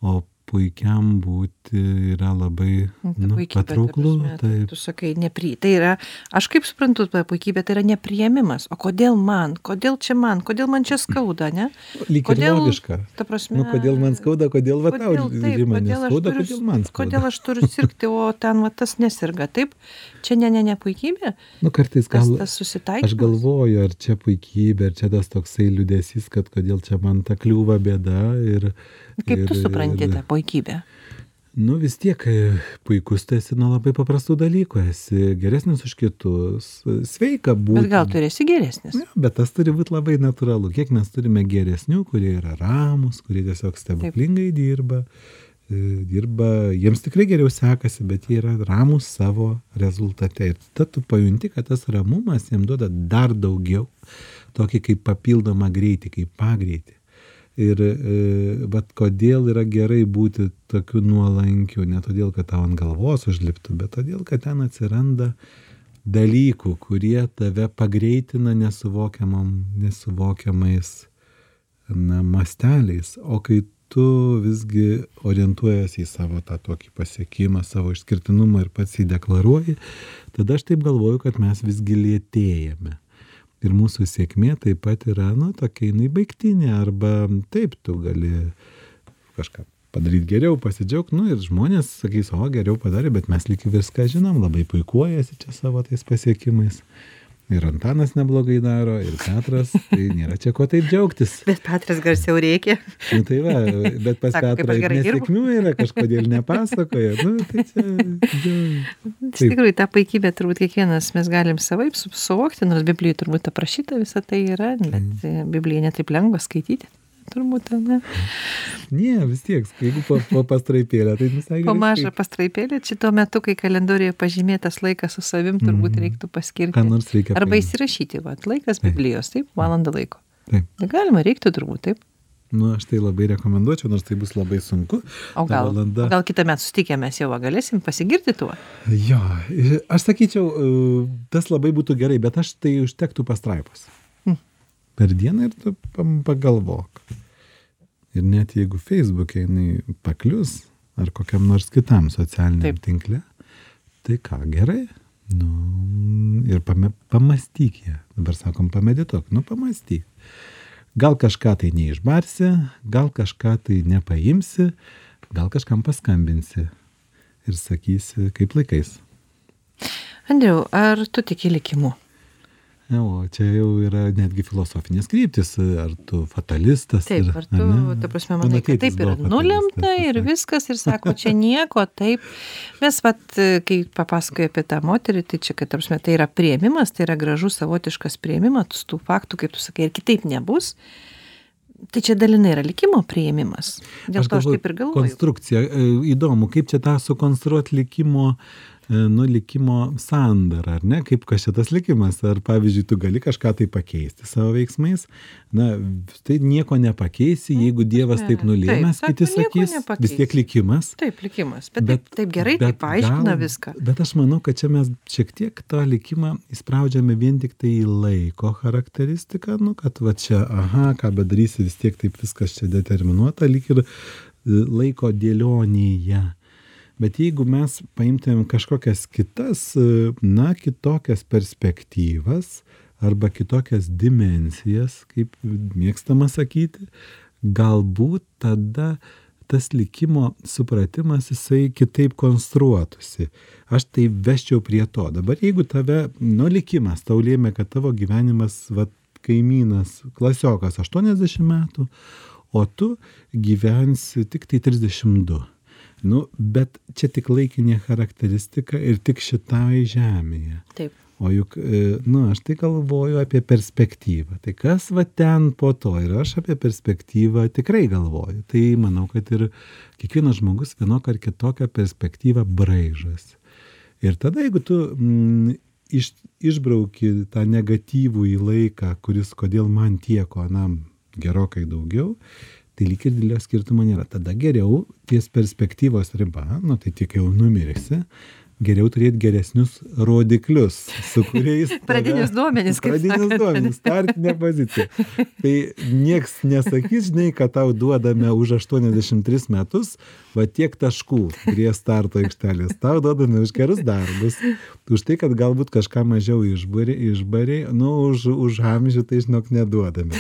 o puikiam būti yra labai Nu, ta nu, patrauklu. Taip. Tu sakai, nepri... tai yra, aš kaip suprantu, ta puikybė tai yra nepriėmimas. O kodėl man? Kodėl čia man? Kodėl man čia skauda, ne? Lyg ir Kodėl, logiška. ta prasme, Nu, kodėl man skauda, kodėl va tau aš neskauda, turiu- kodėl man skauda. Kodėl aš turiu sirgti, o ten va, tas nesirga? Taip, čia ne, ne, ne puikybė, Nu, kartais tas, gal, tas susitaikymas. aš galvoju, ar čia puikybė, ar čia tas toksai liūdėsys, kad kodėl čia man ta kliūva bėda. Ir, Kaip tu ir- supranti ir- tą puikybę? Nu vis tiek e, puikus tu esi nuo labai paprastų dalykų, esi geresnis už kitus, e, sveika būti. Bet gal tu esi geresnis? Ne, bet tas turi būti labai natūralu. Kiek mes turime geresnių, kurie yra ramus, kurie tiesiog stebuklingai dirba, e, dirba, jiems tikrai geriau sekasi, bet jie yra ramus savo rezultate. Ir tada tu pajunti, kad tas ramumas jiems duoda dar daugiau, tokį kaip papildomą greitį, kaip pagreitį. Ir e, bet kodėl yra gerai būti tokiu nuolankiu, ne todėl, kad tau ant galvos užliptų, bet todėl, kad ten atsiranda dalykų, kurie tave pagreitina nesuvokiamam, nesuvokiamais na, masteliais. O kai tu visgi orientuojasi į savo tą tokį pasiekimą, savo išskirtinumą ir pats jį deklaruoji, tada aš taip galvoju, kad mes visgi lėtėjame. Ir mūsų sėkmė taip pat yra, nu, tokia jinai baigtinė, arba taip, tu gali kažką padaryti geriau, pasidžiaugti, nu ir žmonės sakys, o geriau padarė, bet mes lyg viską žinom, labai puikuojasi čia savo tais pasiekimais. Ir Antanas neblogai daro, ir Petras, tai nėra čia ko taip džiaugtis. Bet Petras garsiau reikia. Nu, tai va, bet pas Sako, Petrą ir nesėkmių yra, kažkodėl nepasakoja. Nu, tai čia, džiaugiai. Iš tikrųjų, tą puikybę turbūt kiekvienas mes galim savaip su- suvokti, nors Biblijoje turbūt aprašyta visą tai yra, bet Mm. Bibliją netaip lengva skaityti. Turbūt, ne? Ne, vis tiek, jeigu po, po pastraipėlę, tai visai Po gerai mažą skaityt. pastraipėlį, šito metu, kai kalendorijoje pažymėtas laikas su savim, turbūt Mhm. reiktų paskirti. Ką nors reikia Arba paimti. įsirašyti, va, laikas. Biblijos, taip, valandą laiko. Taip. Tai galima, reiktų turbūt, taip. Nu, aš tai labai rekomenduočiau, nors tai bus labai sunku. O gal, valanda- o gal kitą metą susitikę mes jau galėsim pasigirti tuo. Jo, aš sakyčiau, e, tas labai būtų gerai, bet aš tai užtektų pastraipos. Hm. Per dieną ir tu pagalvok. Ir net jeigu Facebook'e jinai paklius ar kokiam nors kitam socialiniam Taip. tinkle, tai ką, gerai. Nu, ir pame, pamastyk ją. Dabar sakom, pamedituok, nu pamastyk. Gal kažką tai neišbarsi, gal kažką tai nepaimsi, gal kažkam paskambinsi ir sakysi, kaip laikais. Andriau, ar tu tiki likimu? O čia jau yra netgi filosofinės kryptis, ar tu fatalistas. Taip, ir, ar tu, ne? ta prasme, manai, kad taip yra nulemta ir viskas, ir sako, čia nieko, taip. Mes, vat, kai papasakoju apie tą moterį, tai čia, kad, ta prasme, tai yra prieimimas, tai yra gražus savotiškas prieimimas tų faktų, kaip tu sakai, ir kitaip nebus. Tai čia dalinai yra likimo prieimimas. Dėl Aš to aš taip ir galvoju. Konstrukcija. e, Įdomu, kaip čia tą sukonstruoti likimo nu likimo sandara ar ne? Kaip kas čia tas likimas? Ar pavyzdžiui tu gali kažką tai pakeisti savo veiksmais? Na tai nieko nepakeisi jeigu dievas taip nulėmęs kiti sakys vis tiek likimas. Taip likimas. Bet taip taip gerai taip paaiškina viską. bet aš manau kad čia mes šiek tiek tą likimą įspraudžiame vien tiktai į laiko charakteristiką nu kad va čia aha ką bedarysi vis tiek taip viskas čia determinuota lyg ir laiko dėlionėje bet jeigu mes paimtumėm kažkokias kitas na kitokias perspektyvas arba kitokias dimensijas kaip mėgstama sakyti galbūt tada tas likimo supratimas jisai kitaip konstruotųsi. Aš tai vesčiau prie to. Dabar jeigu tave nu likimas tau lėmė kad tavo gyvenimas vat kaimynas klasiokas aštuoniasdešim metų o tu gyvensi tiktai trisdešim du nu bet čia tik laikinė charakteristika ir tik šitai žemėje. Taip. O juk nu aš tai galvoju apie perspektyvą. Tai kas va ten po to? Ir aš apie perspektyvą tikrai galvoju. Tai manau kad ir kiekvienas žmogus vienokią ar kitokią perspektyvą braižosi. Ir tada jeigu tu mm, iš išbrauki tą negatyvųjį laiką kuris kodėl man tiek o anam gerokai daugiau tai lyg ir didelio skirtumo nėra. Tada geriau ties perspektyvos riba nu tai tik jau numirsi geriau turėt geresnius rodiklius su kuriais pradinius duomenis kaip pradinius sakant. duomenis startinė pozicija tai nieks nesakys žinai kad tau duodame už aštuoniasdešim tris metus va tiek taškų prie starto aikštelės. Tau duodame už gerus darbus už tai kad galbūt kažką mažiau išbarei nu už už amžių tai žinok neduodame.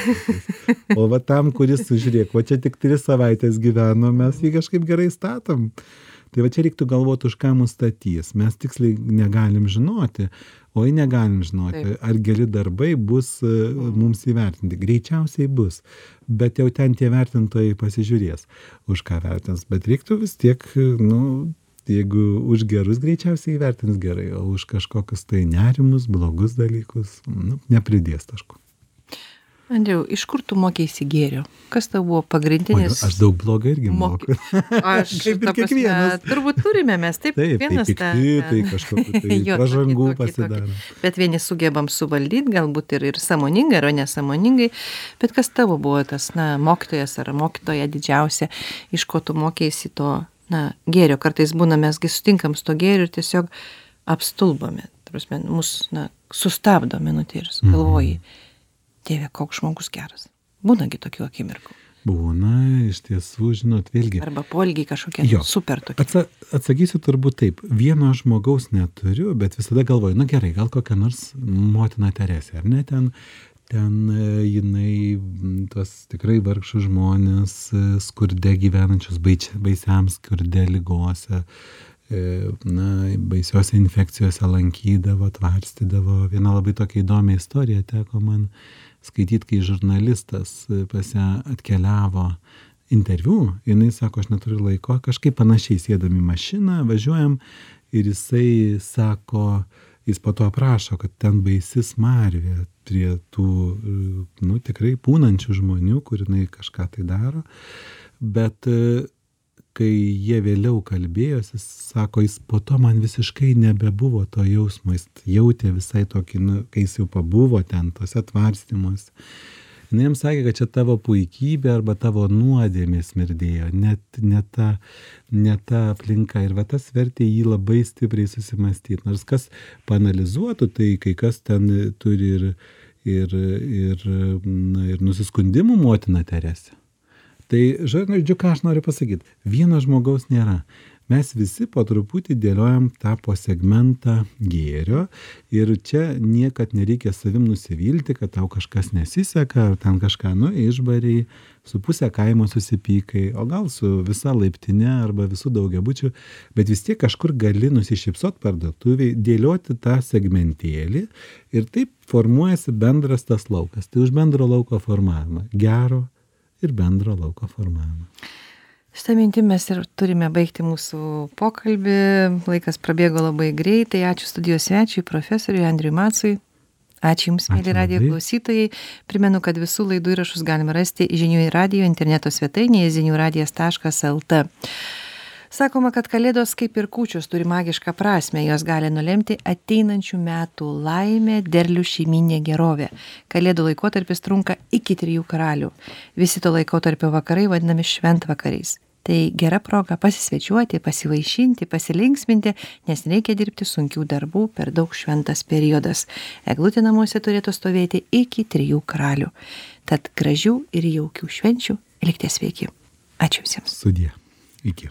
O va tam kuris žiūrėk va čia tik tris savaites gyveno mes jį kažkaip gerai statom tai va čia reiktų galvot už ką mus statys. Mes tiksliai negalim žinoti oi negalim žinoti ar geri darbai bus mums įvertinti. Greičiausiai bus bet jau ten tie vertintojai pasižiūrės už ką vertins. Bet reiktų vis tiek nu jeigu už gerus greičiausiai įvertins gerai o už kažkokius tai nerimus blogus dalykus nu nepridės taškų andriau iš kur tu mokeisi gėrio? Kas tau buvo pagrindinis aš daug blogo irgi moku. Aš Kaip ir kiekvienas. turbūt turime mes taip tai kiekvienas tą- tai kažkokių tai Jo, pražangų pasidaro. Bet vieni sugebam suvaldyt galbūt ir ir sąmoningai ar nesąmoningai. Bet kas tavo buvo tas na mokytojas ar mokytoja didžiausia iš ko tu mokeisi to na gėrio? Kartais būna mes gi sutinkam su tuo gėriu ir tiesiog apstulbame ta prasme mus na sustabdo minutė ir galvoji dieve koks žmogus geras. Būna gi tokių akimirkų. Būna iš tiesų žinot vėlgi. Arba poelgiai kažkokie Jo. super tokie. Atsa atsakysiu turbūt taip. Vieno žmogaus neturiu bet visada galvoju nu gerai gal kokia nors motina teresė ar ne ten ten e, jinai tuos tikrai vargšus žmones e, skurde gyvenančius baisiam skurde ligose e, na baisiose infekcijose lankydavo tvarstydavo. Viena labai tokia įdomi istorija teko man skaityt kai žurnalistas e, pas ją atkeliavo interviu jinai sako aš neturiu laiko. Kažkaip panašiai sėdam į mašiną važiuojam ir jisai sako jis po to aprašo kad ten baisi smarvė prie tų e, nu tikrai pūnančių žmonių kur jinai kažką tai daro. Bet e, kai jie vėliau kalbėjosi sako jis po to man visiškai nebebuvo to jausmo jis jautė visai tokį nu kai jis jau pabuvo ten tuose tvarstymuose. Jinai jam sakė kad čia tavo puikybė arba tavo nuodėmė smirdėjo net ne ta ne ta aplinka. Ir va tas vertė jį labai stipriai susimąstyt nors kas paanalizuotų tai kai kas ten turi ir ir ir na ir nusiskundimų motina teresė tai žodžiu ką aš noriu pasakyt? Vieno žmogaus nėra. Mes visi po truputį dėliojam tą po segmentą gėrio ir čia niekad nereikia savim nusivilti kad tau kažkas nesiseka ar ten kažką nu išbarei su puse kaimo susipykai o gal su visa laiptine arba visu daugiabučiu bet vis tiek kažkur gali nusišypsot parduotuvėj dėlioti tą segmentėlį ir taip formuojasi bendras tas laukas. Tai už bendro lauko formavimą gero ir bendro lauko formavimą. Šita mintim mes ir turime baigti mūsų pokalbį. Laikas prabėgo labai greitai. Ačiū studijos svečiui profesoriui andriui macui. Ačiū jums Ačiū radijo klausytojai. Primenu kad visų laidų įrašus galima rasti žinių radijo interneto svetainėje zinių radijas taškas lt sakoma kad kalėdos kaip ir kūčios turi magišką prasmę. Jos gali nulemti ateinančių metų laimę derlių šeimyninę gerovę. Kalėdų laikotarpis trunka iki trijų karalių. Visi to laikotarpio vakarai vadinami šventvakariais. Tai gera proga pasisvečiuoti pasivaišinti pasilinksminti nes nereikia dirbti sunkių darbų per daug šventas periodas. Eglutė namuose turėtų stovėti iki trijų karalių. Tad gražių ir jaukių švenčių. Likite sveiki. Ačiū visiems. Sudie. Iki